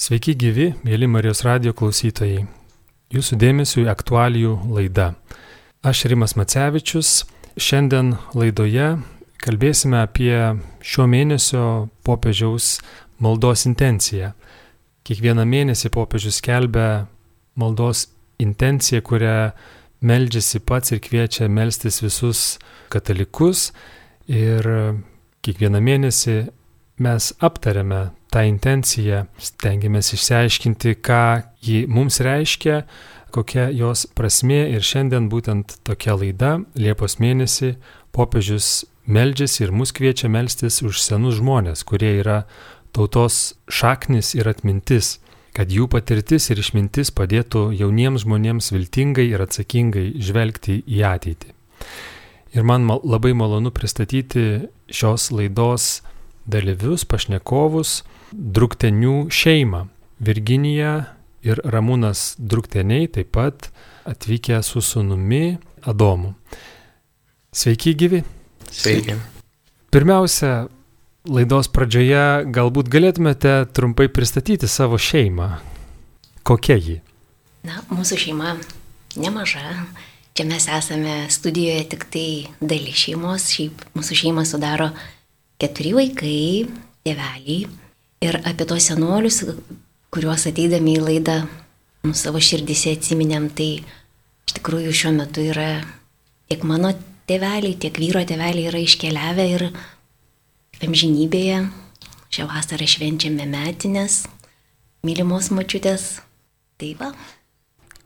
Sveiki gyvi, mėly Marijos radio klausytojai. Jūsų dėmesio į aktualijų laidą. Aš Rimas Macevičius. Šiandien laidoje kalbėsime apie šio mėnesio popiežiaus maldos intenciją. Kiekvieną mėnesį popiežius skelbia maldos intenciją, kurią meldžiasi pats ir kviečia melstis visus katalikus. Ir kiekvieną mėnesį mes aptariame tą intenciją, stengiamės išsiaiškinti, ką ji mums reiškia, kokia jos prasme ir šiandien būtent tokia laida Liepos mėnesį popiežius meldžiasi ir mus kviečia melstis už senus žmonės, kurie yra tautos šaknis ir atmintis, kad jų patirtis ir išmintis padėtų jauniems žmonėms viltingai ir atsakingai žvelgti į ateitį. Ir man mal, labai malonu pristatyti šios laidos dalyvius, pašnekovus, druktenių šeimą. Virginija ir Ramūnas drukteniai taip pat atvykę su sunumi Adomu. Sveiki gyvi. Sveiki. Pirmiausia, laidos pradžioje galbūt galėtumėte trumpai pristatyti savo šeimą. Kokia ji? Na, mūsų šeima nemaža. Čia mes esame studijoje tik tai dalis šeimos. Šiaip mūsų šeimą sudaro keturi vaikai, tėveliai. Ir apie tos senolius, kuriuos ateidami į laidą nu, savo širdise atsiminėm, tai iš tikrųjų šiuo metu yra tiek mano tėveliai, tiek vyro tėveliai yra iškeliavę ir amžinybėje. Šią vasarą švenčiame metinės, mylimos mačiutės. Tai va.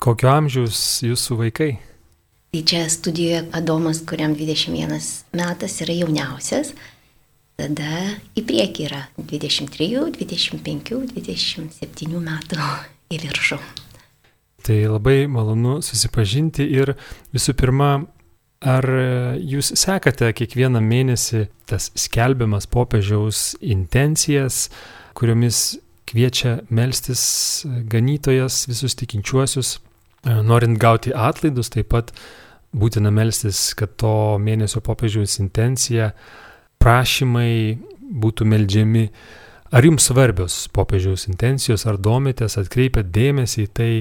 Kokio amžiaus jūsų vaikai? Tai čia studijoje Adomas, kuriam 21 metas yra jauniausias, tada į priekį yra 23, 25, 27 metų į viršų. Tai labai malonu susipažinti ir visų pirma, ar jūs sekate kiekvieną mėnesį tas skelbiamas popiežiaus intencijas, kuriomis kviečia melstis ganytojas visus tikinčiuosius, norint gauti atlaidus, taip pat būtina melstis, kad to mėnesio popiežiaus intencija prašymai būtų melžiami. Ar jums svarbios popiežiaus intencijos, ar domitės, atkreipiat dėmesį į tai?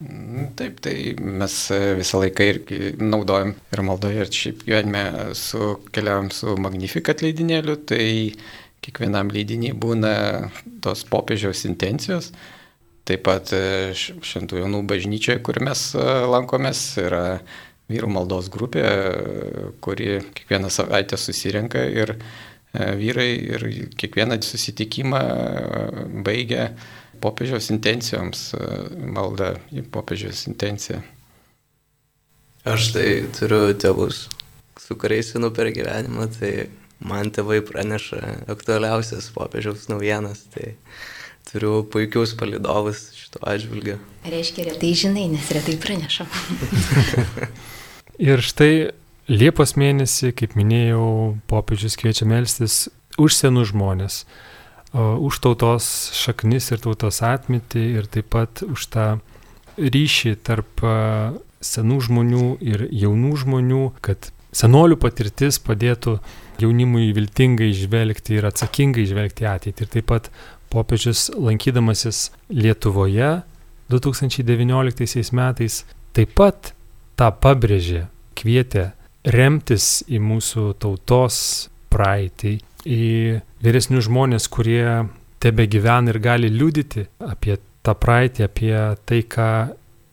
Mm, taip, tai mes visą laiką ir naudojam ir maldoje, ir šiaip gyvenime su keliavam su Magnificat leidinėliu, tai kiekvienam leidiniai būna tos popiežiaus intencijos. Taip pat e, Šventų Jonų bažnyčioje, kur mes e, lankomės, yra vyrų maldos grupė, kuri kiekvieną savaitę susirenka ir e, vyrai ir kiekvieną susitikimą e, baigia popiežiaus intencijoms, e, malda į popiežiaus intenciją. Aš tai turiu tėvus, su kuriais einu per gyvenimą, tai man tėvai praneša aktualiausias popiežiaus naujienas, tai turiu puikius palidovus šito atžvilgiu. Reiškia, retai žinai, nes retai pranešam. Ir štai Liepos mėnesį, kaip minėjau, popiežius kviečia melstis už senų žmonės, už tautos šaknis ir tautos atmintį ir taip pat už tą ryšį tarp senų žmonių ir jaunų žmonių, kad senolių patirtis padėtų jaunimui viltingai žvelgti ir atsakingai žvelgti ateitį. Ir taip pat popiežius lankydamasis Lietuvoje 2019 metais taip pat tą pabrėžė, kvietė remtis į mūsų tautos praeitį, į vyresnius žmonės, kurie tebe gyvena ir gali liudyti apie tą praeitį, apie tai, ką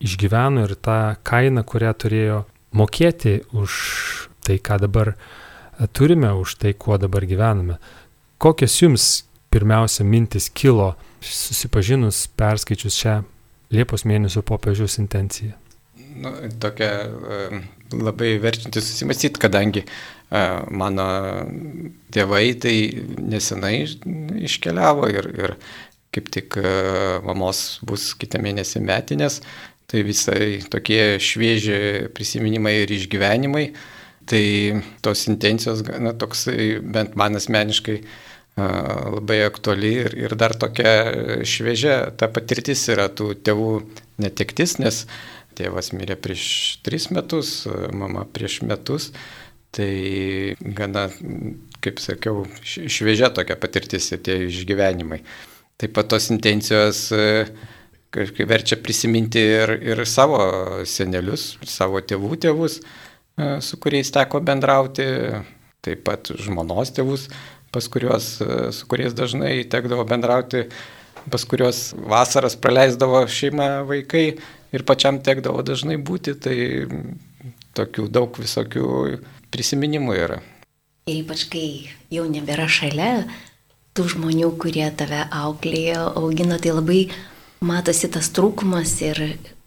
išgyveno ir tą kainą, kurią turėjo mokėti už tai, ką dabar turime, už tai, kuo dabar gyvename. Kokios jums pirmiausia mintis kilo susipažinus, perskaičius šią Liepos mėnesio popiežiaus intenciją? Nu, tokia e, labai verčianti susimastyti, kadangi e, mano tėvai tai nesenai iškeliavo ir, ir kaip tik e, mamos bus kitą mėnesį metinės, tai visai tokie švieži prisiminimai ir išgyvenimai. Tai tos intencijos, na, toksai, bent man asmeniškai, labai aktuali ir, ir dar tokia šviežia ta patirtis yra tų tėvų netektis, nes uh, Tėvas mirė prieš tris metus, mama prieš metus. Tai gana, kaip sakiau, šviežia tokia patirtis ir tie išgyvenimai. taip pat tos intencijos e, kažkaip verčia prisiminti ir, ir savo senelius, savo tėvų tėvus, e, su kuriais teko bendrauti, taip pat žmonos tėvus, pas kuriuos, e, su kuriais dažnai tekdavo bendrauti, pas kuriuos vasaras praleisdavo šeima vaikai ir pačiam tekdavo dažnai būti, tai tokių daug visokių prisiminimų yra. Ir ypač kai jau nebėra šalia tų žmonių, kurie tave auklėjo, augino, tai labai matosi tas trūkumas ir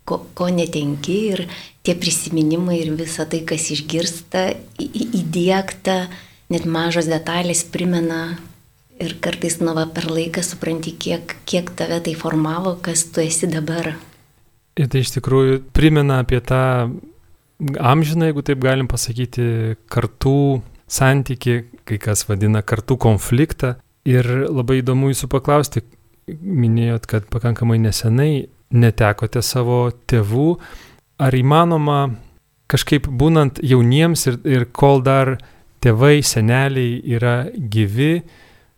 ko, ko netenki ir tie prisiminimai ir visa tai, kas išgirsta, įdėkta, net mažos detalės primena ir kartais nu va per laiką supranti, kiek, kiek tave tai formavo, kas tu esi dabar. Ir tai iš tikrųjų primena apie tą amžiną, jeigu taip galim pasakyti, kartų santyki, kai kas vadina kartų konfliktą. Ir labai įdomu jūsų paklausti, minėjot, kad pakankamai nesenai netekote savo tėvų. Ar įmanoma kažkaip būnant jauniems ir, ir kol dar tėvai, seneliai yra gyvi,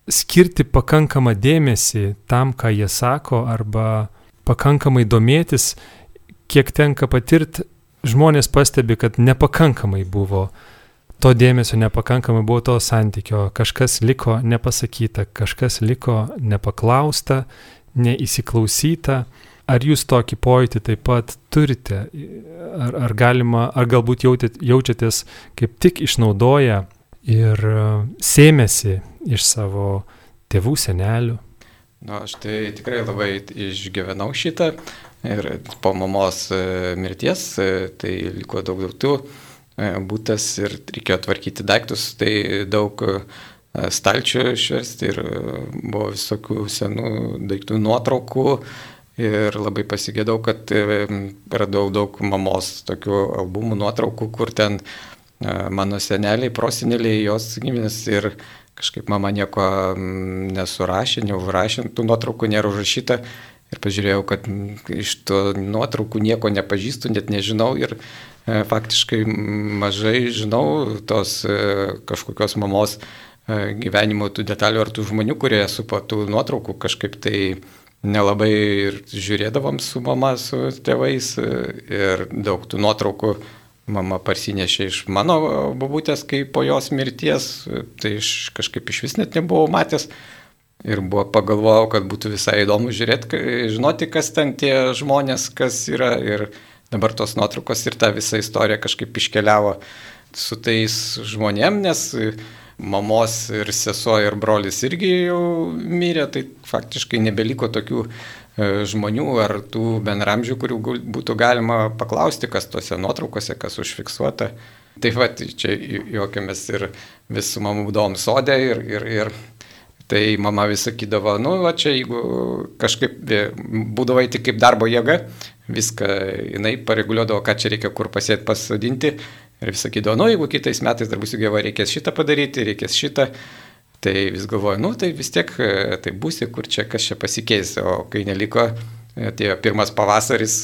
skirti pakankamą dėmesį tam, ką jie sako, arba pakankamai domėtis, kiek tenka patirti žmonės pastebi, kad nepakankamai buvo to dėmesio, nepakankamai buvo to santykio, kažkas liko nepasakyta, kažkas liko nepaklausta, neįsiklausyta. Ar jūs tokį pojūtį taip pat turite? Ar, ar galima, ar galbūt jautėt, jaučiatės kaip tik išnaudoja ir e, sėmėsi iš savo tėvų, senelių? Nu, aš tai tikrai labai išgyvenau šitą, Ir po mamos e, mirties e, tai liko daug daiktų, e, būtas ir reikėjo tvarkyti daiktus, tai daug stalčių išversti ir buvo visokių senų daiktų nuotraukų. Ir labai pasigėdau, kad radau daug mamos tokių albumų nuotraukų, kur ten mano seneliai, proseneliai, jos giminės ir kažkaip mama nieko nesurašė, neužrašė, tų nuotraukų nėra užrašyta. Ir pažiūrėjau, kad iš to nuotraukų nieko nepažįstu, net nežinau. Ir e, faktiškai mažai žinau tos e, kažkokios mamos e, gyvenimo tų detalių ar tų žmonių, kurie supo tų nuotraukų kažkaip tai nelabai ir žiūrėdavom su mama, su tėvais ir daug tų nuotraukų mama parsinešė iš mano babutės, kai po jos mirties, tai aš kažkaip iš vis net nebuvau matęs. Ir buvo pagalvojau, kad būtų visai įdomu žiūrėti, žinoti, kas ten tie žmonės, kas yra. Ir dabar tos nuotraukos ir ta visa istorija kažkaip iškeliavo su tais žmonėm, nes mamos ir sesuo ir brolis irgi jau mirė, tai faktiškai nebeliko tokių žmonių ar tų bendramžių, kurių būtų galima paklausti, kas tose nuotraukose, kas užfiksuota. Taip pat čia juokiamės ir vis su mamu būdom sodė ir, ir, ir Tai mama vis sakydavo, nu, va čia jeigu kažkaip būdavo tik kaip darbo jėga, viską jinai pareguliuodavo, ką čia reikia kur pasėti, pasodinti. Ir vis sakydavo, nu, jeigu kitais metais dar būsiu gyva, reikės šitą padaryti, reikės šitą. Tai vis galvoju, nu, tai vis tiek tai būsi, kur čia kas čia pasikeis. O kai neliko, atėjo pirmas pavasaris,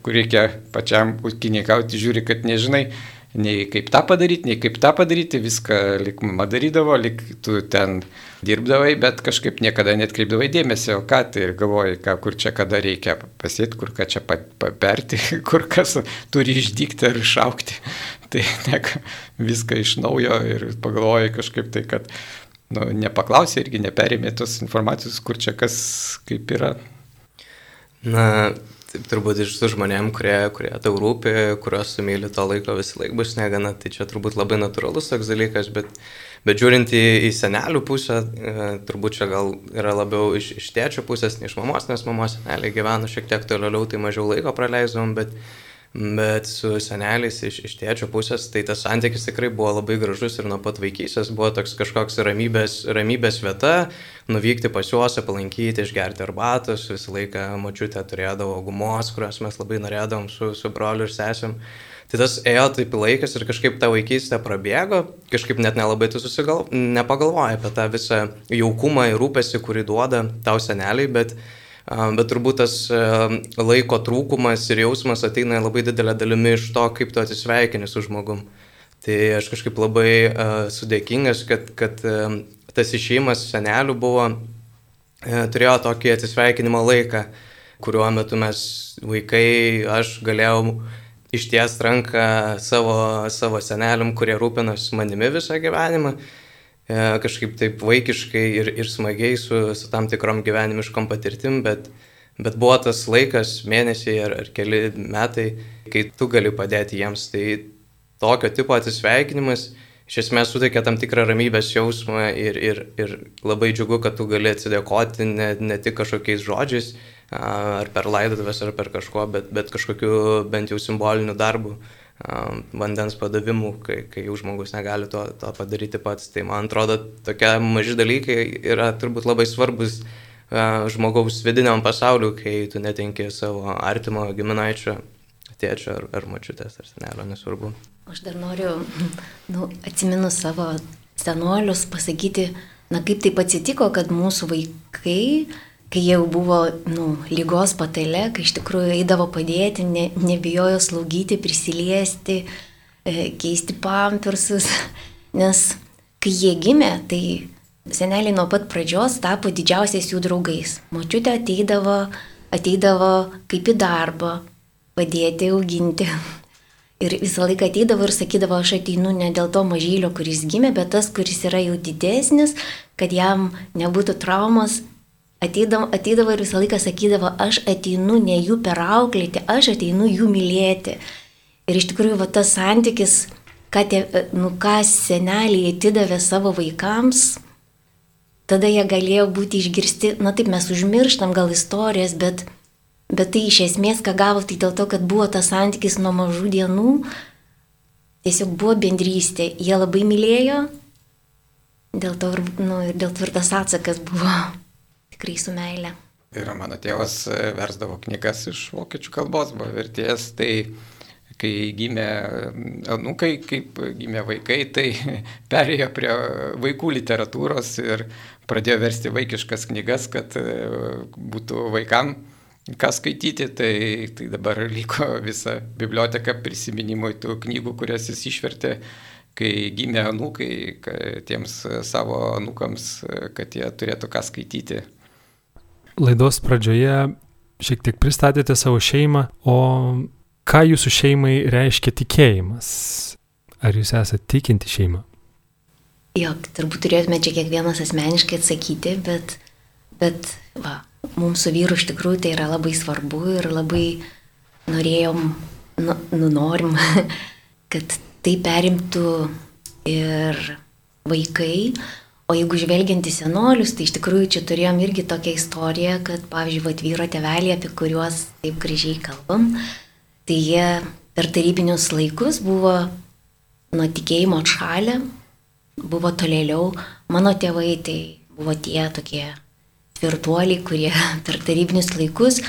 kur reikia pačiam ūkininkauti, žiūri, kad nežinai, nei kaip tą padaryti, nei kaip tą padaryti, viską lik mama darydavo, lik tu ten dirbdavai, bet kažkaip niekada net kreipdavai dėmesio, ką tai ir galvojai, ką, kur čia kada reikia pasėti, kur ką čia paperti, kur kas turi išdykti ar išaukti. Tai nek viską iš naujo ir pagalvojai kažkaip tai, kad nu, nepaklausė irgi neperėmė tos informacijos, kur čia kas kaip yra. Na, Taip, turbūt iš tų žmonėm, kurie, kurie tau rūpi, kuriuos sumylė to laiko visą laiką bus negana, tai čia turbūt labai natūralus toks dalykas, bet, bet žiūrint į, į senelių pusę, e, turbūt čia gal yra labiau iš, iš tėčio pusės, ne iš mamos, nes mamos seneliai gyveno šiek tiek toliau, tai mažiau laiko praleisdavom, bet, Bet su seneliais iš, iš tėčio pusės, tai tas santykis tikrai buvo labai gražus ir nuo pat vaikystės buvo toks kažkoks ramybės, ramybės vieta, nuvykti pas juos, aplankyti, išgerti arbatos, visą laiką mačiutė turėdavo gumos, kurios mes labai norėdavom su, su broliu ir sesėm. Tai tas ėjo taip laikas ir kažkaip ta vaikystė prabėgo, kažkaip net nelabai tu susigal, nepagalvoji apie tą visą jaukumą ir rūpestį, kurį duoda tau seneliai, bet Bet turbūt tas laiko trūkumas ir jausmas ateina labai didelė dalimi iš to, kaip tu atsisveikini su žmogum. Tai aš kažkaip labai uh, sudėkingas, kad, kad uh, tas išėjimas senelių buvo turėjo tokį atsisveikinimo laiką, kuriuo metu mes vaikai, aš galėjau išties ranką savo, savo seneliam, kurie rūpinosi manimi visą gyvenimą, e, kažkaip taip vaikiškai ir, ir smagiai su, su tam tikrom gyvenimiškom patirtim, bet, bet buvo tas laikas, mėnesiai ar, ar keli metai, kai tu gali padėti jiems. Tai tokio tipo atsisveikinimas iš esmės suteikia tam tikrą ramybės jausmą ir, ir, ir labai džiugu, kad tu gali atsidėkoti ne, ne tik kažkokiais žodžiais, ar per laidotuvės, ar per kažko, bet, bet kažkokiu bent jau simboliniu darbu, vandens padavimu, kai, kai jau žmogus negali to, to padaryti pats. Tai man atrodo, tokie maži dalykai yra turbūt labai svarbus žmogaus vidiniam pasauliu, kai tu netenki savo artimo giminaičio, tėčio ar, ar mačiutės ar senelio, nesvarbu. Aš dar noriu, nu, atsimenu savo senolius, pasakyti, na kaip taip atsitiko, kad mūsų vaikai kai jau buvo nu, lygos patale, kai iš tikrųjų eidavo padėti, ne, nebijojo slaugyti, prisiliesti, e, keisti pampersus, nes kai jie gimė, tai seneliai nuo pat pradžios tapo didžiausiais jų draugais. Močiutė ateidavo, ateidavo kaip į darbą, padėti auginti. Ir visą laiką ateidavo ir sakydavo, aš ateinu ne dėl to mažylio, kuris gimė, bet tas, kuris yra jau didesnis, kad jam nebūtų traumos ateidavo, ateidavo ir visą laiką sakydavo, aš ateinu ne jų perauklėti, aš ateinu jų mylėti. Ir iš tikrųjų va, tas santykis, ką, tie, nu, ką seneliai atidavė savo vaikams, tada jie galėjo būti išgirsti, na taip mes užmirštam gal istorijas, bet, bet tai iš esmės, ką gavo, tai dėl to, kad buvo tas santykis nuo mažų dienų, tiesiog buvo bendrystė, jie labai mylėjo, dėl to nu, ir dėl tvirtas atsakas buvo tikrai su meile. Ir mano tėvas e, versdavo knygas iš vokiečių kalbos, buvo vertėjas, tai kai gimė anukai, kaip gimė vaikai, tai perėjo prie vaikų literatūros ir pradėjo versti vaikiškas knygas, kad e, būtų vaikam ką skaityti, tai, tai dabar liko visa biblioteka prisiminimui tų knygų, kurias jis išvertė, kai gimė anūkai, tiems savo anūkams, kad jie turėtų ką skaityti. Laidos pradžioje šiek tiek pristatėte savo šeimą, o ką jūsų šeimai reiškia tikėjimas? Ar jūs esate tikinti šeima? Jo, turbūt turėtume čia kiekvienas asmeniškai atsakyti, bet, bet va, mums su vyru iš tikrųjų tai yra labai svarbu ir labai norėjom, nu, nu norim, kad tai perimtų ir vaikai, O jeigu žvelgiant į senolius, tai iš tikrųjų čia turėjom irgi tokią istoriją, kad, pavyzdžiui, atvyro teveliai, apie kuriuos taip gražiai kalbam, tai jie per tarybinius laikus buvo nuo tikėjimo atšalę, buvo tolėliau. Mano tėvai tai buvo tie tokie tvirtuoliai, kurie per tarybinius laikus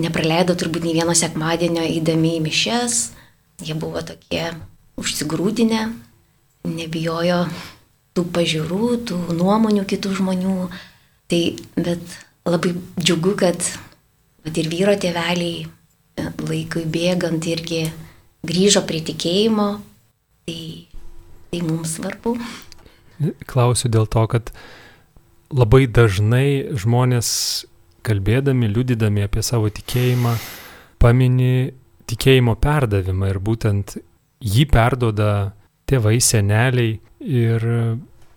nepraleido turbūt nei vieno sekmadienio įdami į mišes, jie buvo tokie užsigrūdinę, nebijojo tų pažiūrų, tų nuomonių kitų žmonių. Tai, bet labai džiugu, kad vat, ir vyro tėveliai e, laikui bėgant irgi grįžo prie tikėjimo. Tai, tai mums svarbu. Klausiu dėl to, kad labai dažnai žmonės kalbėdami, liudydami apie savo tikėjimą, pamini tikėjimo perdavimą ir būtent jį perdoda tėvai, seneliai Ir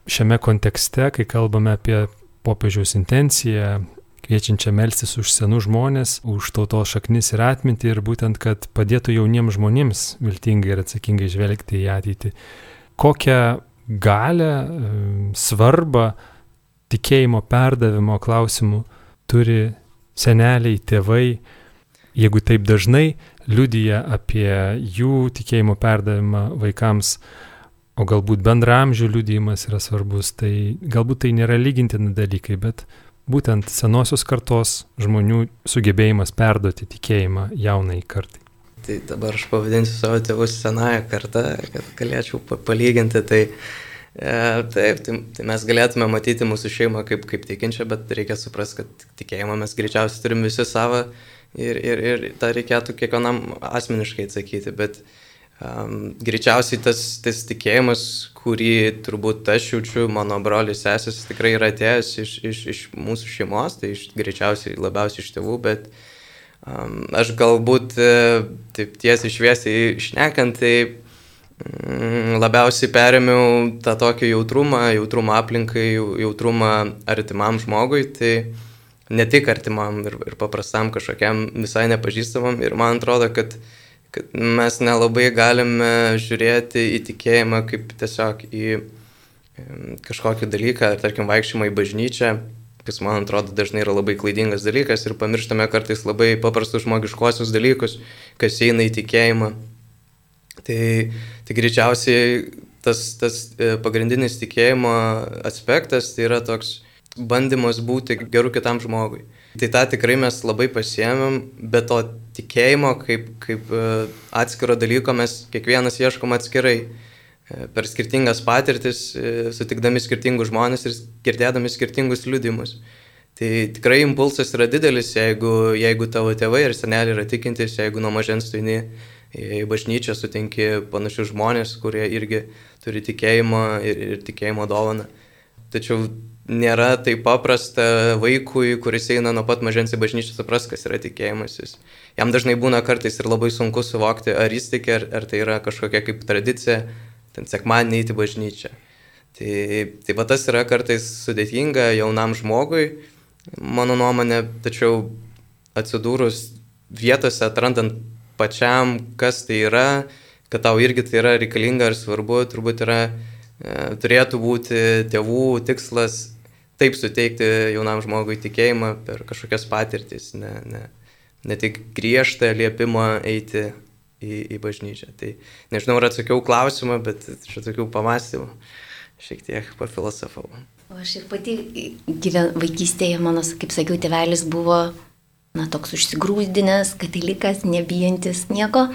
šiame kontekste, kai kalbame apie popiežiaus intenciją, kviečiančią melstis už senų žmonės, už tautos šaknis ir atmintį ir būtent, kad padėtų jauniems žmonėms viltingai ir atsakingai žvelgti į ateitį. Kokią galę, svarbą tikėjimo perdavimo klausimų turi seneliai, tėvai, jeigu taip dažnai liudyja apie jų tikėjimo perdavimą vaikams, o galbūt bendramžių liudijimas yra svarbus, tai galbūt tai nėra lygintina dalykai, bet būtent senosios kartos žmonių sugebėjimas perduoti tikėjimą jaunai kartai. Tai dabar aš pavadinsiu savo tėvus senąją kartą, kad galėčiau palyginti. Tai, e, taip, tai, tai mes galėtume matyti mūsų šeimą kaip, kaip tikinčią, bet reikia suprasti, kad tikėjimą mes greičiausiai turim visi savo ir, ir, ir tą reikėtų kiekvienam asmeniškai atsakyti. Bet Um, greičiausiai tas, tas tikėjimas, kurį turbūt aš jaučiu, mano brolis sesės tikrai yra atėjęs iš, iš, iš mūsų šeimos, tai iš, greičiausiai labiausiai iš tėvų, bet um, aš galbūt e, taip tiesiai šviesiai išnekant, tai um, labiausiai perėmiau tą tokį jautrumą, jautrumą aplinkai, jautrumą artimam žmogui, tai ne tik artimam ir, ir paprastam kažkokiam visai nepažįstamam ir man atrodo, kad kad mes nelabai galime žiūrėti į tikėjimą kaip tiesiog į kažkokį dalyką, tarkim, vaikščiojimą į bažnyčią, kas man atrodo dažnai yra labai klaidingas dalykas ir pamirštame kartais labai paprastus žmogiškosius dalykus, kas eina į tikėjimą. Tai, tai greičiausiai tas, tas e, pagrindinis tikėjimo aspektas tai yra toks bandymas būti geru kitam žmogui. Tai tą tikrai mes labai pasiemėm, bet to tikėjimo kaip, kaip e, atskiro dalyko mes kiekvienas ieškom atskirai. E, per skirtingas patirtis, e, sutikdami skirtingus žmonės ir girdėdami skirtingus liudimus. Tai tikrai impulsas yra didelis, jeigu, jeigu tavo tėvai ir seneliai yra tikintis, jeigu nuo mažens tu eini į bažnyčią, sutinki panašius žmonės, kurie irgi turi tikėjimo ir, ir tikėjimo dovaną. Tačiau nėra taip paprasta vaikui, kuris eina nuo pat mažens į bažnyčią, supras, kas yra tikėjimasis. Jam dažnai būna kartais ir labai sunku suvokti, ar jis tiki, ar, ar tai yra kažkokia kaip tradicija, ten sekmadienį įti bažnyčią. Tai, tai va tas yra kartais sudėtinga jaunam žmogui, mano nuomonė, tačiau atsidūrus vietose, atrandant pačiam, kas tai yra, kad tau irgi tai yra reikalinga ir svarbu, turbūt yra, e, turėtų būti tėvų tikslas taip suteikti jaunam žmogui tikėjimą per kažkokias patirtis, ne, ne, ne tik griežtą liepimą eiti į, į bažnyčią. Tai nežinau, ar atsakiau klausimą, bet čia tokių pamastymų šiek tiek pafilosofavau. O aš ir pati gyven, vaikystėje, mano, kaip sakiau, tėvelis buvo, na, toks užsigrūzdinęs, katalikas, nebijantis nieko,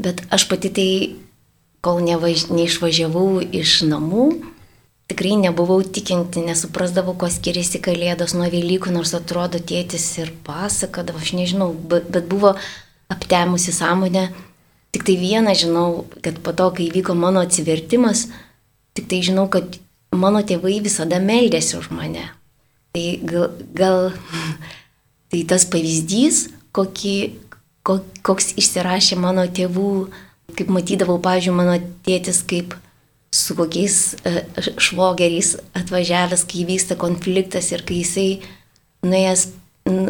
bet aš pati tai, kol nevaž, neišvažiavau iš namų, tikrai nebuvau tikinti, nesuprasdavau, kuo skiriasi Kalėdos nuo Velykų, nors atrodo tėtis ir pasakodavo, aš nežinau, bet, bet buvo aptemusi sąmonė. Tik tai vieną žinau, kad po to, kai vyko mano atsivertimas, tik tai žinau, kad mano tėvai visada meldėsi už mane. Tai gal, gal tai tas pavyzdys, kokį, koks išsirašė mano tėvų, kaip matydavau, pavyzdžiui, mano tėtis kaip su kokiais e, švogeriais atvažiavęs, kai vyksta konfliktas ir kai jisai nuėjęs,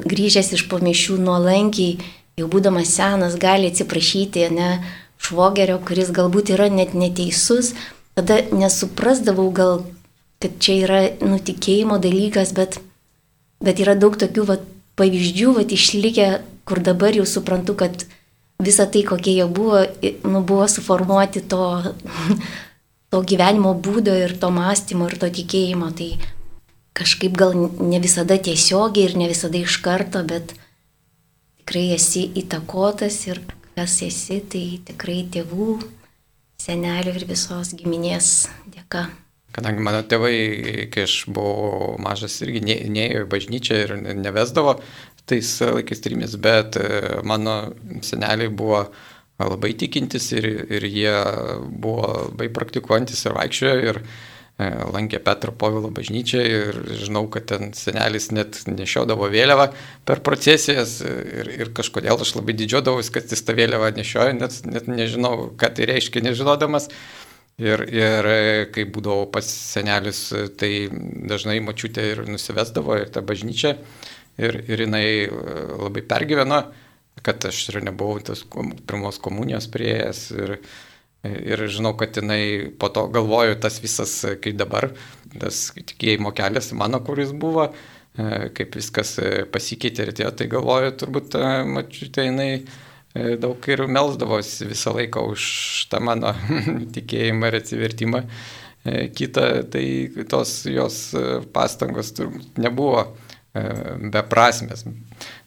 grįžęs iš pamišių nuolankiai, jau būdamas senas, gali atsiprašyti, ne, švogerio, kuris galbūt yra net neteisus, tada nesuprasdavau gal, kad čia yra nutikėjimo dalykas, bet, bet yra daug tokių va, pavyzdžių, va, išlikę, kur dabar jau suprantu, kad visa tai, kokie jie buvo, nu, buvo suformuoti to to gyvenimo būdo ir to mąstymo ir to tikėjimo. Tai kažkaip gal ne visada tiesiogiai ir ne visada iš karto, bet tikrai esi įtakotas ir kas esi, tai tikrai tėvų, senelių ir visos giminės dėka. Kadangi mano tėvai, kai aš buvau mažas, irgi neėjo į bažnyčią ir nevesdavo tais laikais trimis, bet e, mano seneliai buvo uh, labai tikintis ir, ir jie buvo labai praktikuojantis ir vaikščiojo ir e, lankė Petro Povilo bažnyčią ir žinau, kad ten senelis net nešiodavo vėliavą per procesijas ir, ir kažkodėl aš labai didžiuodavausi, kad jis tą vėliavą nešioja, net, net nežinau, ką tai reiškia nežinodamas. Ir, ir kai būdavau pas senelis, tai dažnai mačiutė ir nusivesdavo į tą bažnyčią ir, ir jinai labai pergyveno kad aš ir nebuvau tos pirmos komunijos prieėjęs ir, ir žinau, kad jinai po to galvoju tas visas, kai dabar tas tikėjimo kelias mano, kuris buvo, e, kaip viskas pasikeitė ir atėjo, tai galvoju, turbūt, e, mačiau, tai jinai e, daug ir melsdavosi visą laiką už tą mano tikėjimą ir atsivertimą. Kita, tai tos jos pastangos nebuvo beprasmės.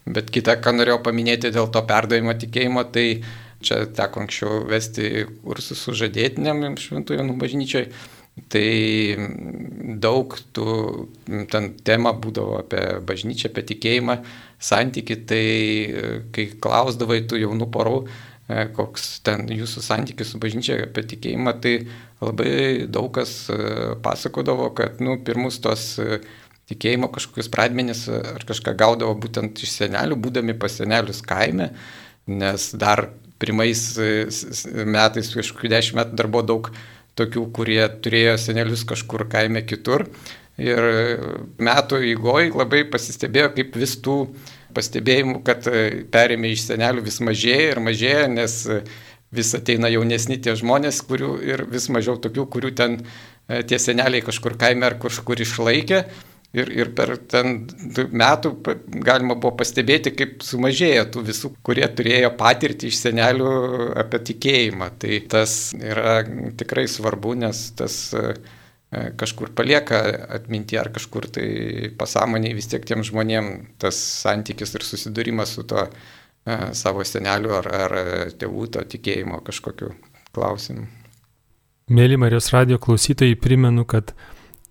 Bet kita, ką norėjau paminėti dėl to perdavimo tikėjimo, tai čia teko anksčiau vesti kursus su žadėtinėm šventųjų Jonų bažnyčiai. Tai daug tų, ten tema būdavo apie bažnyčią, apie tikėjimą, santyki, tai kai klausdavai tų jaunų porų, koks ten jūsų santykis su bažnyčia apie tikėjimą, tai labai daug kas pasakodavo, kad, nu, pirmus tos tikėjimo kažkokius pradmenis ar kažką gaudavo būtent iš senelių, būdami pas senelius kaime, nes dar pirmais metais, kažkokiu dešimt metų dar buvo daug tokių, kurie turėjo senelius kažkur kaime kitur. Ir metų įgoj labai pasistebėjo, kaip vis tų pastebėjimų, kad perėmė iš senelių vis mažėja ir mažėja, nes vis ateina jaunesni tie žmonės, kurių ir vis mažiau tokių, kurių ten tie seneliai kažkur kaime ar kažkur išlaikė. Ir, ir per ten metų galima buvo pastebėti, kaip sumažėjo tų visų, kurie turėjo patirtį iš senelių apie tikėjimą. Tai tas yra tikrai svarbu, nes tas e, kažkur palieka atminti ar kažkur tai pasąmoniai vis tiek tiem žmonėm tas santykis ir susidūrimas su to e, savo seneliu ar, ar tėvų to tikėjimo kažkokiu klausimu. Mėly Marijos radio klausytojai, primenu, kad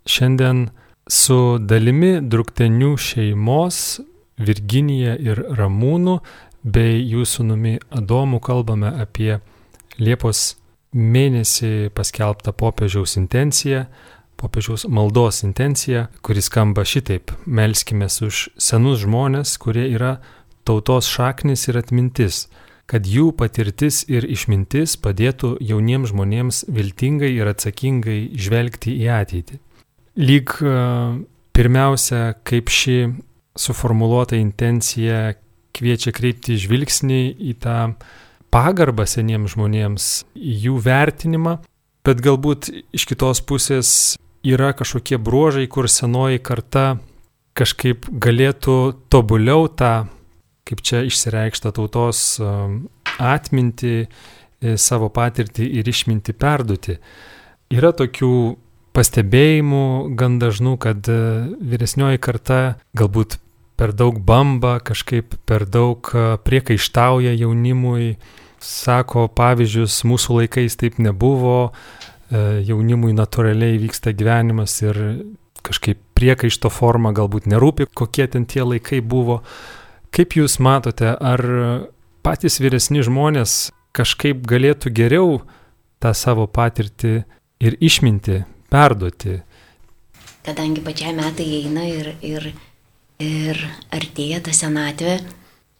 šiandien su dalimi Druktenių šeimos, Virginija ir Ramūnų, bei jų sunumi Adomu kalbame apie Liepos mėnesį paskelbtą popiežiaus intenciją, popiežiaus maldos intenciją, kuris skamba šitaip - melskime už senus žmonės, kurie yra tautos šaknis ir atmintis, kad jų patirtis ir išmintis padėtų jauniems žmonėms viltingai ir atsakingai žvelgti į ateitį lyg e, pirmiausia, kaip ši suformuoluota intencija kviečia kreipti žvilgsnį į tą pagarbą seniems žmonėms, į jų vertinimą, bet galbūt iš kitos pusės yra kažkokie bruožai, kur senoji karta kažkaip galėtų tobuliau tą, kaip čia išsireikšta tautos e, atminti, e, savo patirtį ir išminti perduoti. Yra tokių pastebėjimų gan dažnų, kad e, vyresnioji karta galbūt per daug bamba, kažkaip per daug e, priekaištauja jaunimui, sako pavyzdžius, mūsų laikais taip nebuvo, e, jaunimui natūraliai vyksta gyvenimas ir kažkaip priekaišto forma galbūt nerūpi, kokie ten tie laikai buvo. Kaip Jūs matote, ar patys vyresni žmonės kažkaip galėtų geriau tą savo patirtį ir išminti perduoti. Kadangi pačiai metai eina ir, ir, ir artėja ta senatvė,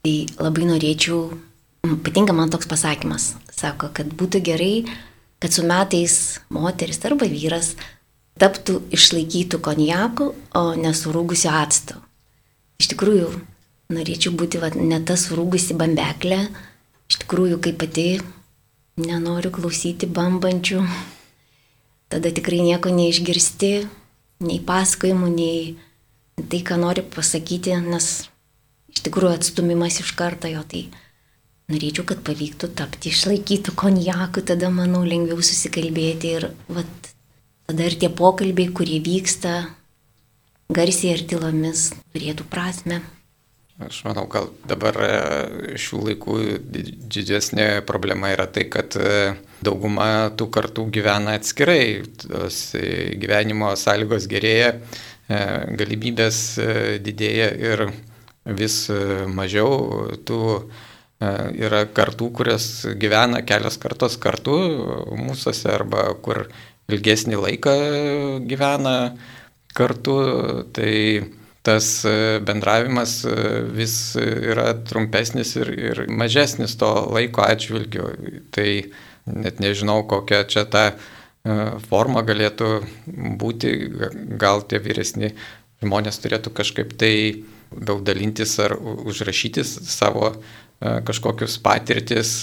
tai labai norėčiau, patinka man toks pasakymas, sako, kad būtų gerai, kad su metais moteris arba vyras taptų išlaikytų konjaku, o nesurūgusiu actu. Iš tikrųjų, norėčiau būti va, ne tas surūgusi bambeklė, iš tikrųjų, kaip pati nenoriu klausyti bambančių tada tikrai nieko neišgirsti, nei pasakojimų, nei tai, ką nori pasakyti, nes iš tikrųjų atstumimas iš karto jo, tai norėčiau, kad pavyktų tapti išlaikytų konjakų, tada, manau, lengviau susikalbėti ir vat, tada ir tie pokalbiai, kurie vyksta garsiai ir tylomis, turėtų prasme. Aš manau, gal dabar e, šių laikų didesnė problema yra tai, kad e, dauguma tų kartų gyvena atskirai, tos e, gyvenimo sąlygos gerėja, galimybės didėja ir vis mažiau tų yra kartų, kurias gyvena kelios kartos kartu mūsųse arba kur ilgesnį laiką gyvena kartu. Tai tas e, bendravimas e, vis yra trumpesnis ir, ir mažesnis to laiko atžvilgiu. Tai net nežinau, kokia čia ta e, forma galėtų būti, gal tie vyresni žmonės turėtų kažkaip tai daug dalintis ar užrašyti savo kažkokius patirtis,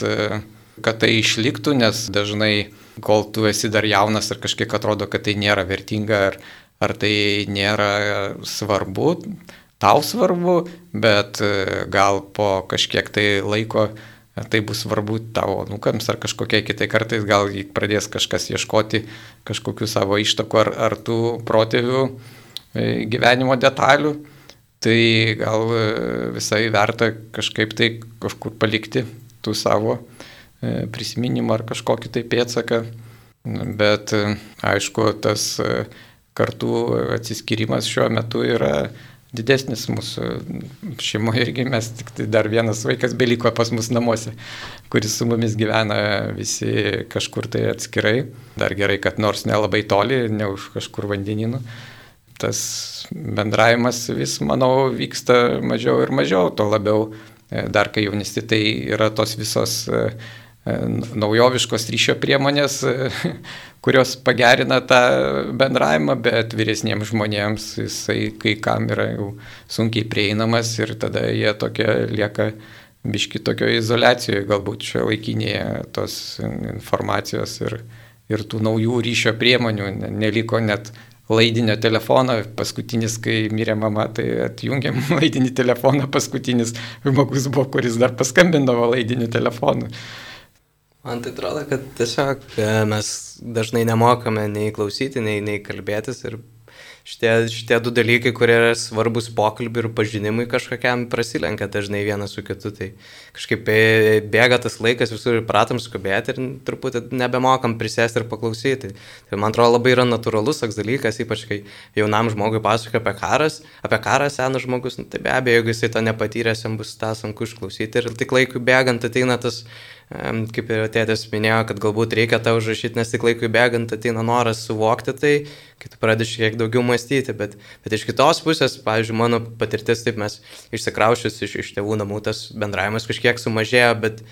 kad tai išliktų, nes dažnai, kol tu esi dar jaunas ir kažkiek atrodo, kad tai nėra vertinga ar, ar tai nėra svarbu, tau svarbu, bet e, gal po kažkiek tai laiko tai bus svarbu tavo nukams ar kažkokiai kitai kartais gal pradės kažkas ieškoti kažkokių savo ištakų ar, ar tų protėvių e, gyvenimo detalių, tai gal e, visai verta kažkaip tai kažkur palikti tų savo prisiminimą ar kažkokį tai pėtsaką. Bet aišku, tas kartų atsiskyrimas šiuo metu yra didesnis mūsų šeimoje irgi mes tik tai dar vienas vaikas beliko pas mus namuose, kuris su mumis gyvena visi kažkur tai atskirai. Dar gerai, kad nors nelabai toli, ne už kažkur vandeninų. Tas bendravimas vis, manau, vyksta mažiau ir mažiau, to labiau e, dar kai jaunisti, tai yra tos visos e, naujoviškos ryšio priemonės, kurios pagerina tą bendravimą, bet vyresniems žmonėms jisai kai kam yra jau sunkiai prieinamas ir tada jie tokie lieka biški tokio izolacijoje, galbūt šio laikinėje tos informacijos ir, ir tų naujų ryšio priemonių. Neliko net laidinio telefono, paskutinis, kai mirė mama, tai atjungiam laidinį telefoną, paskutinis žmogus buvo, kuris dar paskambindavo laidiniu telefonu. Man tai atrodo, kad tiesiog e, mes dažnai nemokame nei klausyti, nei, nei kalbėtis ir šitie, šitie du dalykai, kurie yra svarbus pokalbiui ir pažinimui kažkokiam, prasilenkia dažnai vienas su kitu. Tai kažkaip bėga tas laikas, visur pratom skubėti ir truputį nebemokam prisėsti ir paklausyti. Tai man atrodo labai yra natūralus toks dalykas, ypač kai jaunam žmogui pasakoja apie karas, apie karą senas žmogus, nu, tai be abejo, jeigu jisai to nepatyręs, jam bus tą sunku išklausyti ir tik laikui bėgant ateina tas kaip ir tėtis minėjo, kad galbūt reikia tą užrašyti, nes tik laikui bėgant ateina noras suvokti tai, kai tu pradedi šiek tiek daugiau mąstyti, bet, bet iš kitos pusės, pavyzdžiui, mano patirtis, taip mes išsikraušius iš, iš tėvų namų, tas bendravimas kažkiek sumažėjo, bet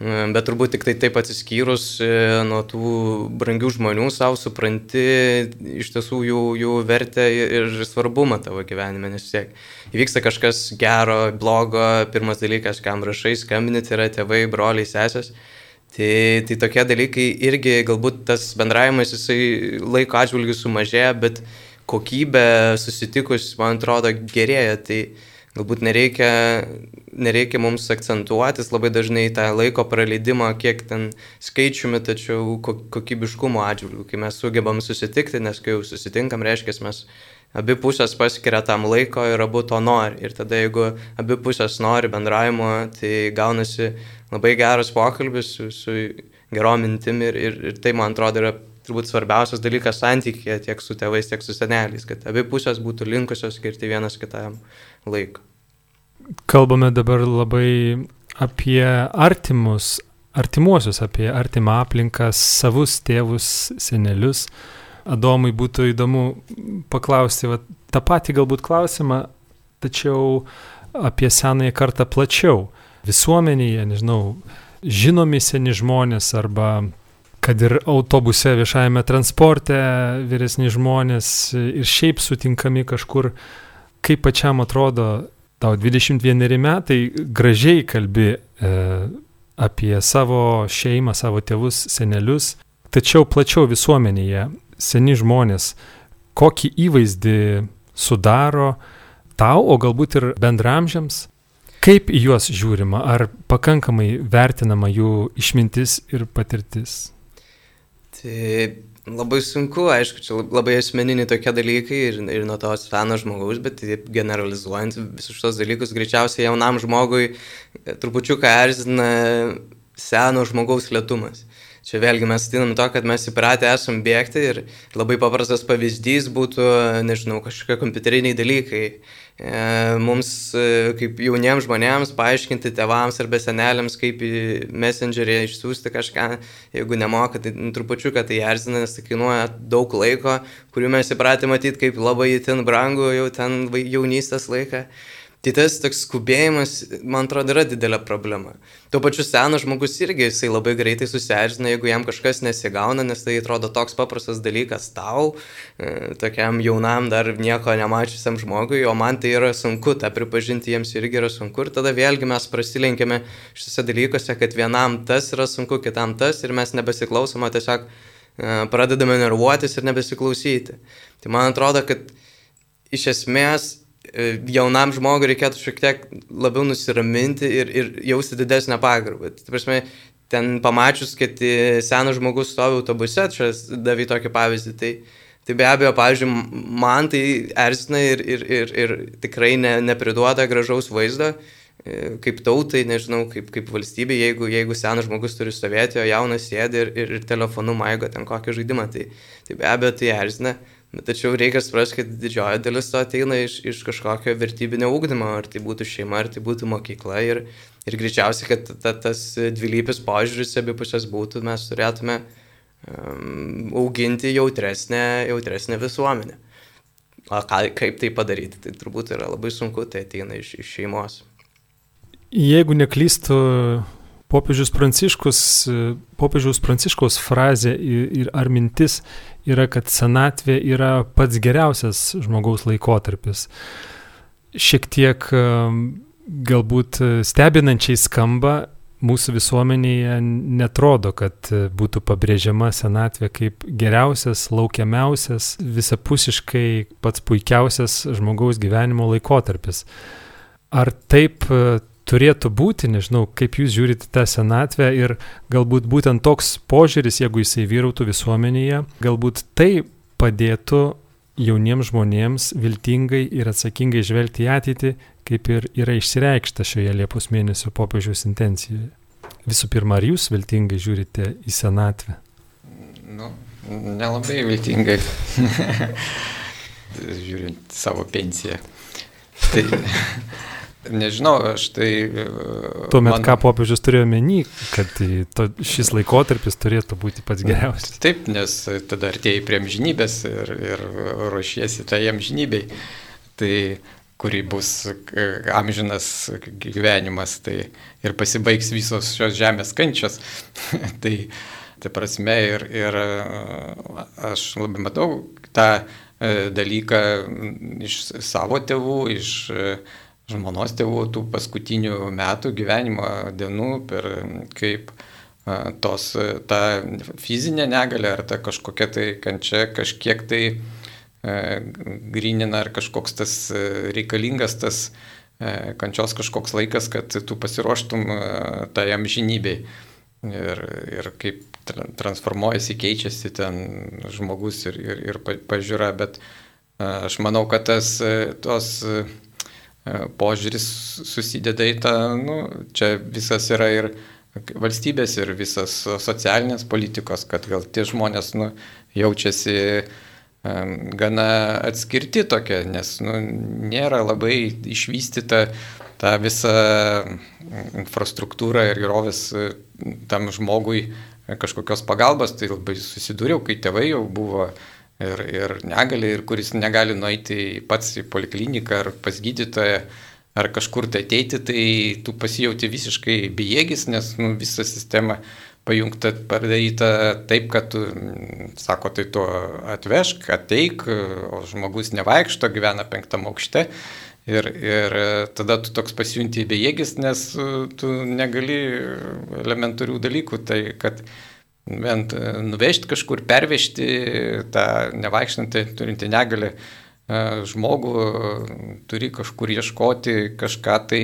Bet turbūt tik tai taip atsiskyrus e, nuo tų brangių žmonių savo supranti iš tiesų jų, jų vertę ir svarbumą tavo gyvenime, nes tiek įvyksta kažkas gero, blogo, pirmas dalykas, kam rašai, skambinit, yra tėvai, broliai, sesės. Tai, tai tokie dalykai irgi galbūt tas bendravimas jisai laiko atžvilgių sumažėja, bet kokybė susitikus, man atrodo, gerėja. Tai, Galbūt nereikia, nereikia mums akcentuotis labai dažnai tą laiko praleidimą, kiek ten skaičiumi, tačiau kokybiškumo atžvilgių, kai mes sugebam susitikti, nes kai jau susitinkam, reiškia, mes abi pusės paskiria tam laiko ir abu to nori. Ir tada jeigu abi pusės nori bendravimo, tai gaunasi labai geras pokalbis su, su gerom mintim ir, ir, ir tai, man atrodo, yra turbūt svarbiausias dalykas santykėje tiek su tėvais, tiek su seneliais, kad abi pusės būtų linkusios skirti vienas kitam laiko. Kalbame dabar labai apie artimus, artimuosius, apie artimą aplinką, savus tėvus, senelius. Adomui būtų įdomu paklausti va, tą patį galbūt klausimą, tačiau apie senąją kartą plačiau. Visuomenėje, nežinau, žinomi seni žmonės arba kad ir autobuse, viešajame transporte vyresni žmonės ir šiaip sutinkami kažkur kaip pačiam atrodo, tau 21 metai, gražiai kalbi e, apie savo šeimą, savo tėvus, senelius, tačiau plačiau visuomenėje seni žmonės, kokį įvaizdį sudaro tau, o galbūt ir bendramžiams, kaip į juos žiūrima, ar pakankamai vertinama jų išmintis ir patirtis. Tai Labai sunku, aišku, čia labai asmeniniai tokie dalykai ir, ir nuo to seno žmogaus, bet generalizuojant visus šitos dalykus, greičiausiai jaunam žmogui trupučiuką erzina seno žmogaus lietumas. Čia vėlgi mes atinam to, kad mes įpratę esam bėgti ir labai paprastas pavyzdys būtų, nežinau, kažkokie kompiuteriniai dalykai. E, mums, e, kaip jauniems žmonėms, paaiškinti tėvams arba seneliams, kaip į messengerį išsiųsti kažką, jeigu nemoka, tai nu, trupučiuką tai erzina, nes tai kainuoja daug laiko, kurių mes įpratę matyti kaip labai itin brangų jau ten jaunystės laiką. Tai tas toks skubėjimas, man atrodo, yra didelė problema. Tuo pačiu senas žmogus irgi jisai labai greitai susierzina, jeigu jam kažkas nesigauna, nes tai atrodo toks paprastas dalykas tau, e, tokiam jaunam dar nieko nemačiusiam žmogui, o man tai yra sunku, tą pripažinti jiems irgi yra sunku. Ir tada vėlgi mes prasilenkėme šiuose dalykuose, kad vienam tas yra sunku, kitam tas ir mes nebesiklausome, tiesiog e, pradedame nervuotis ir nebesiklausyti. Tai man atrodo, kad iš esmės jaunam žmogui reikėtų šiek tiek labiau nusiraminti ir, ir jausti didesnę pagarbą. Tai prasme, ten pamačius, kad senas žmogus stovi autobuse, čia davai tokį pavyzdį, tai, tai be abejo, pavyzdžiui, man tai erzina ir, ir, ir, ir tikrai ne, nepriduoda gražaus vaizdo, e, kaip tautai, nežinau, kaip, kaip valstybė, jeigu, jeigu senas žmogus turi stovėti, o jaunas sėdi ir, ir, ir telefonu maigo ten kokį žaidimą, tai, tai be abejo tai erzina. Tačiau reikia suprasti, kad didžioji dalis to ateina iš, iš kažkokio vertybinio ūkdymo, ar tai būtų šeima, ar tai būtų mokykla. Ir, ir greičiausiai, kad ta, tas dvilypis požiūris abipusės būtų, mes turėtume um, auginti jautresnę, jautresnę visuomenę. O ką, kaip tai padaryti, tai turbūt yra labai sunku, tai ateina iš, iš šeimos. Jeigu neklystu, popiežius Pranciškus, popiežiaus Pranciškaus frazė ir ar mintis yra, kad senatvė yra pats geriausias žmogaus laikotarpis. Šiek tiek galbūt stebinančiai skamba, mūsų visuomenėje netrodo, kad būtų pabrėžiama senatvė kaip geriausias, laukiamiausias, visapusiškai pats puikiausias žmogaus gyvenimo laikotarpis. Ar taip turėtų būti, nežinau, kaip jūs žiūrite tą senatvę ir galbūt būtent toks požiūris, jeigu jisai vyrautų visuomenėje, galbūt tai padėtų jauniems žmonėms viltingai ir atsakingai žvelgti į ateitį, kaip ir yra išsireikšta šioje Liepos mėnesio popiežiaus intencijoje. Visų pirma, ar jūs viltingai žiūrite į senatvę? Nu, nelabai viltingai, žiūrint savo pensiją. Tai, Nežinau, aš tai... E, Tuomet man... ką popiežius turėjo menį, kad to, šis laikotarpis turėtų būti pats geriausias. Taip, nes tada artėjai prie amžinybės ir, ir ruošiesi tai amžinybei, tai kuri bus e, amžinas gyvenimas, tai ir pasibaigs visos šios žemės kančios. tai, tai prasme ir, ir e, aš labai matau tą dalyką iš savo tėvų, iš žmonos tėvų tų paskutinių metų gyvenimo dienų, per kaip tos, ta fizinė negalė ar ta kažkokia tai kančia kažkiek tai grinina ar kažkoks tas reikalingas tas kančios kažkoks laikas, kad tu pasiruoštum tai amžinybei. Ir, ir kaip transformuojasi, keičiasi ten žmogus ir, ir, ir pažiūra, bet aš manau, kad tas, tos požiūris susideda į tą, nu, čia visas yra ir valstybės, ir visas socialinės politikos, kad gal tie žmonės nu, jaučiasi um, gana atskirti tokia, nes nu, nėra labai išvystyta ta visa infrastruktūra ir gerovės e, tam žmogui kažkokios pagalbos, tai labai susidūriau, kai tėvai jau buvo uh, ir, ir negali, ir kuris negali nueiti pats į polikliniką ar pas gydytoją ar kažkur tai ateiti, tai tu pasijauti visiškai bejėgis, nes nu, visa sistema pajungta, padaryta taip, kad tu, sako, tai tu atvežk, ateik, o žmogus nevaikšto, gyvena penktam aukšte. Ir, ir tada tu toks pasijunti bejėgis, nes tu negali elementarių dalykų, tai kad bent e, nuvežti kažkur, pervežti tą nevaikštantį, turinti negalį e, žmogų, turi kažkur ieškoti, kažką tai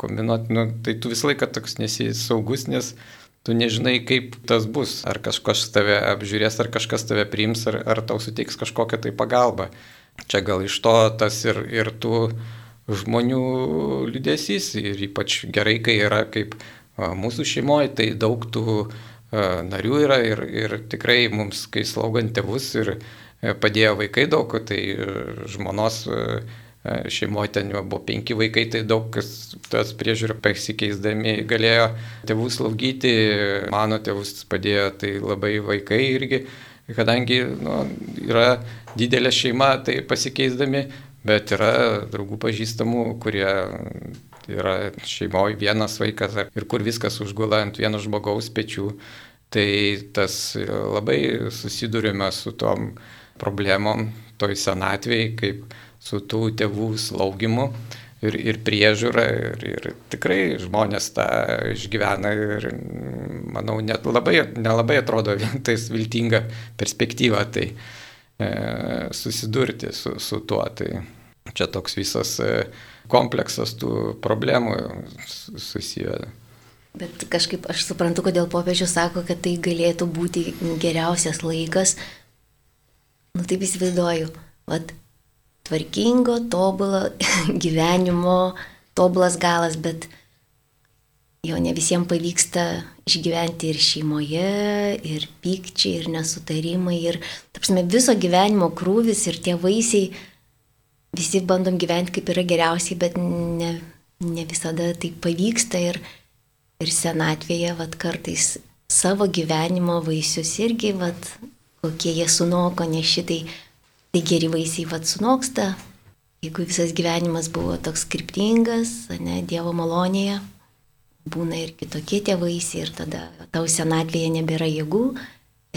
kombinuoti, nu, tai tu visą laiką toks nesi saugus, nes tu nežinai, kaip tas bus, ar kažkas tave apžiūrės, ar kažkas tave priims, ar, ar tau suteiks kažkokią tai pagalbą. Čia gal iš to tas ir, ir tų žmonių liudesys, ir ypač gerai, kai yra kaip mūsų šeimoje, tai daug tų uh, narių yra ir, ir tikrai mums, kai slaugant tėvus ir e, padėjo vaikai daug, tai e, žmonos e, šeimoje ten buvo penki vaikai, tai daug kas tas priežiūrą pasikeisdami galėjo tėvų slaugyti, mano tėvus padėjo tai labai vaikai irgi, kadangi nu, yra didelė šeima, tai pasikeisdami, bet yra draugų pažįstamų, kurie yra šeimoje vienas vaikas ir kur viskas užgula ant vieno žmogaus pečių. Tai tas labai susidurime su tom problemom toj senatvėj, kaip su tų tėvų slaugimu ir, ir priežiūra. Ir, ir tikrai žmonės tą išgyvena ir, manau, net labai, nelabai atrodo vien tais viltinga perspektyva tai e, susidurti su, su tuo. Tai čia toks visas e, kompleksas tų problemų susijęs. Bet kažkaip aš suprantu, kodėl popiežius sako, kad tai galėtų būti geriausias laikas. Nu taip įsivaizduoju, vad, tvarkingo, tobulo gyvenimo, tobulas galas, bet jo ne visiems pavyksta išgyventi ir šeimoje, ir pykčiai, ir nesutarimai, ir, tapsime, viso gyvenimo krūvis ir tie vaisiai, visi bandom gyventi kaip yra geriausiai, bet ne, ne visada tai pavyksta ir, ir senatvėje, vad kartais savo gyvenimo vaisius irgi, vad, kokie jie sunoko, nes šitai, tai geri vaisiai vad sunoksta, jeigu visas gyvenimas buvo toks skriptingas, ne, Dievo malonėje būna ir kitokie tėvaisi ir tada tau senatvėje nebėra jėgų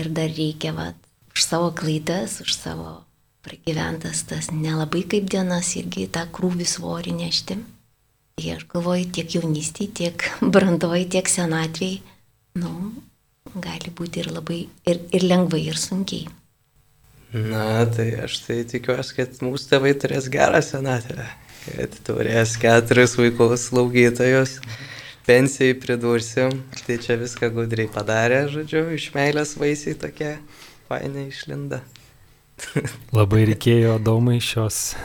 ir dar reikia va, už savo klaidas, už savo pragyventas tas nelabai kaip dienas irgi tą krūvį svorį nešti. Tai aš galvoju tiek jaunystėje, tiek brandoje, tiek senatvėje, nu, gali būti ir labai, ir, ir lengvai, ir sunkiai. Na, tai aš tai tikiuosi, kad mūsų tėvai turės gerą senatvę, kad turės keturis vaikus slaugytojus. Mhm pensijai pridursim, tai čia viską gudriai padarė, žodžiu, iš meilės vaisiai tokie fainai išlinda. Labai reikėjo domai šios,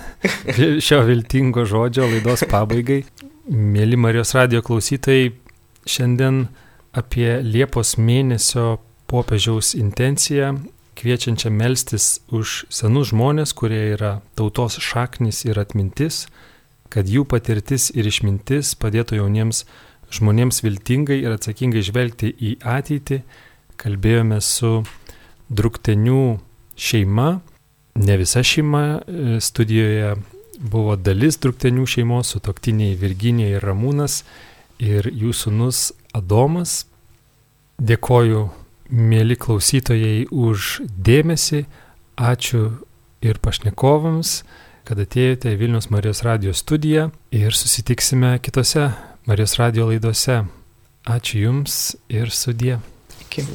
šio viltingo žodžio laidos pabaigai. Mėly Marijos radio klausytojai, šiandien apie Liepos mėnesio popiežiaus intenciją, kviečiančią melstis už senus žmonės, kurie yra tautos šaknis ir atmintis, kad jų patirtis ir išmintis padėtų jauniems žmonėms viltingai ir atsakingai žvelgti į ateitį, kalbėjome su Druktenių šeima, ne visa šeima, e, studijoje buvo dalis Druktenių šeimos, su toktiniai Virginija ir Ramūnas ir jų sunus Adomas. Dėkoju, mėly klausytojai, už dėmesį, ačiū ir pašnekovams, kad atėjote į Vilnius Marijos radijos studiją ir susitiksime kitose Marijos radio laidose. Ačiū Jums ir sudie. Iki.